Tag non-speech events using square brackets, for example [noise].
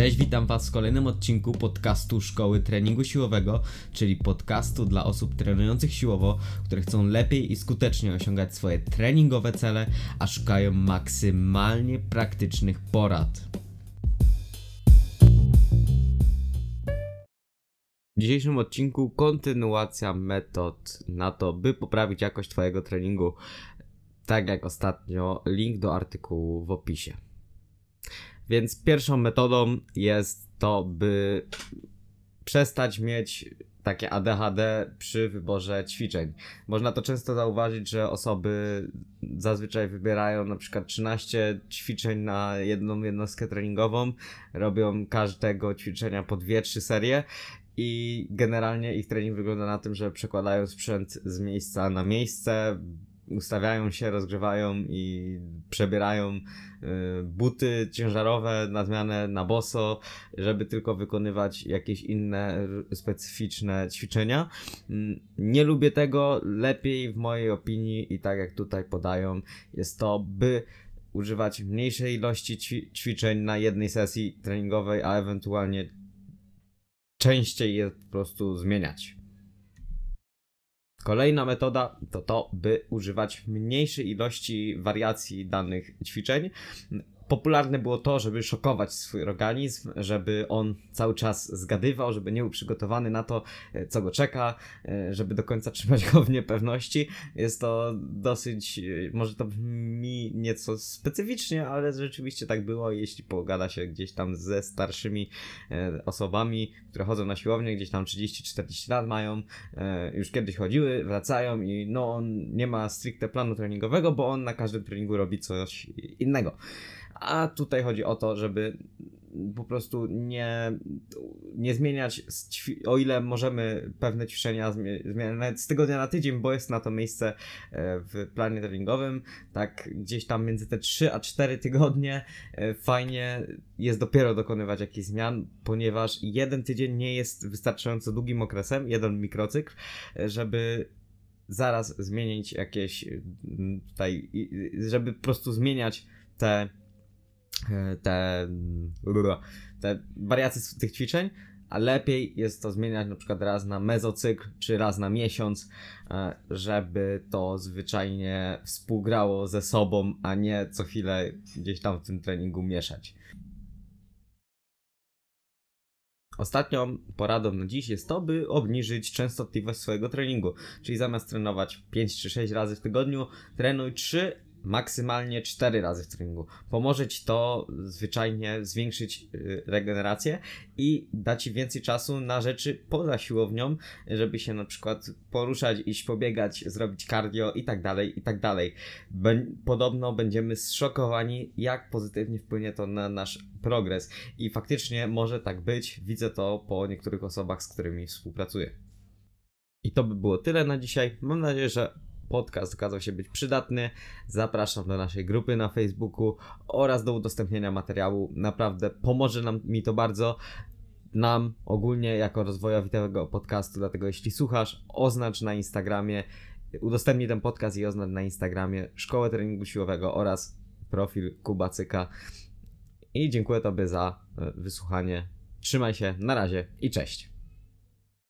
Cześć, witam Was w kolejnym odcinku podcastu Szkoły Treningu Siłowego, czyli podcastu dla osób trenujących siłowo, które chcą lepiej i skutecznie osiągać swoje treningowe cele, a szukają maksymalnie praktycznych porad. W dzisiejszym odcinku kontynuacja metod na to, by poprawić jakość Twojego treningu. Tak jak ostatnio, link do artykułu w opisie. Więc pierwszą metodą jest to, by przestać mieć takie ADHD przy wyborze ćwiczeń. Można to często zauważyć, że osoby zazwyczaj wybierają na przykład 13 ćwiczeń na jedną jednostkę treningową, robią każdego ćwiczenia po 2-3 serie i generalnie ich trening wygląda na tym, że przekładają sprzęt z miejsca na miejsce, ustawiają się, rozgrzewają i przebierają y, buty ciężarowe na zmianę na boso, żeby tylko wykonywać jakieś inne specyficzne ćwiczenia. Mm, nie lubię tego. Lepiej w mojej opinii i tak jak tutaj podają, jest to, by używać mniejszej ilości ćwiczeń na jednej sesji treningowej, a ewentualnie częściej je po prostu zmieniać. Kolejna metoda to to, by używać mniejszej ilości wariacji danych ćwiczeń popularne było to, żeby szokować swój organizm, żeby on cały czas zgadywał, żeby nie był przygotowany na to, e, co go czeka, e, żeby do końca [laughs] trzymać go w niepewności. Jest to dosyć, e, może to brzmi nieco specyficznie, ale rzeczywiście tak było. Jeśli pogada się gdzieś tam ze starszymi osobami, które chodzą na siłownię, gdzieś tam 30-40 lat mają, już kiedyś chodziły, wracają i no on nie ma stricte planu treningowego, bo on na każdym treningu robi coś innego. A tutaj chodzi o to, żeby po prostu nie, nie zmieniać, o ile możemy pewne ćwiczenia zmieniać. Z tygodnia na tydzień, bo jest na to miejsce e, w planie treningowym, tak gdzieś tam między te 3 a 4 tygodnie e, fajnie jest dopiero dokonywać jakichś zmian, ponieważ jeden tydzień nie jest wystarczająco długim okresem, jeden mikrocykl, e, żeby zaraz zmienić jakieś tutaj, żeby po prostu zmieniać te te, te wariacje tych ćwiczeń, a lepiej jest to zmieniać na przykład raz na mezocykl, czy raz na miesiąc, e, żeby to zwyczajnie współgrało ze sobą, a nie co chwilę gdzieś tam w tym treningu mieszać. Ostatnią poradą na dziś jest to, by obniżyć częstotliwość swojego treningu. Czyli zamiast trenować 5 czy 6 razy w tygodniu, trenuj 3 maksymalnie 4 razy w treningu. Pomoże Ci to zwyczajnie zwiększyć y, regenerację i da Ci więcej czasu na rzeczy poza siłownią, żeby się na przykład poruszać, iść pobiegać, zrobić cardio i tak dalej, i tak dalej. Podobno będziemy zszokowani, jak pozytywnie wpłynie to na nasz progres i faktycznie może tak być. Widzę to po niektórych osobach, z którymi współpracuję. I to by było tyle na dzisiaj. Mam nadzieję, że podcast okazał się być przydatny. Zapraszam do naszej grupy na Facebooku oraz do udostępnienia materiału. Naprawdę pomoże nam mi to bardzo. Nam ogólnie jako rozwojowi tego podcastu, dlatego jeśli słuchasz, oznacz na Instagramie, udostępnij ten podcast i oznacz na Instagramie Szkołę Treningu Siłowego oraz profil Kubacyka. I dziękuję Tobie za e, wysłuchanie. Trzymaj się, na razie i cześć.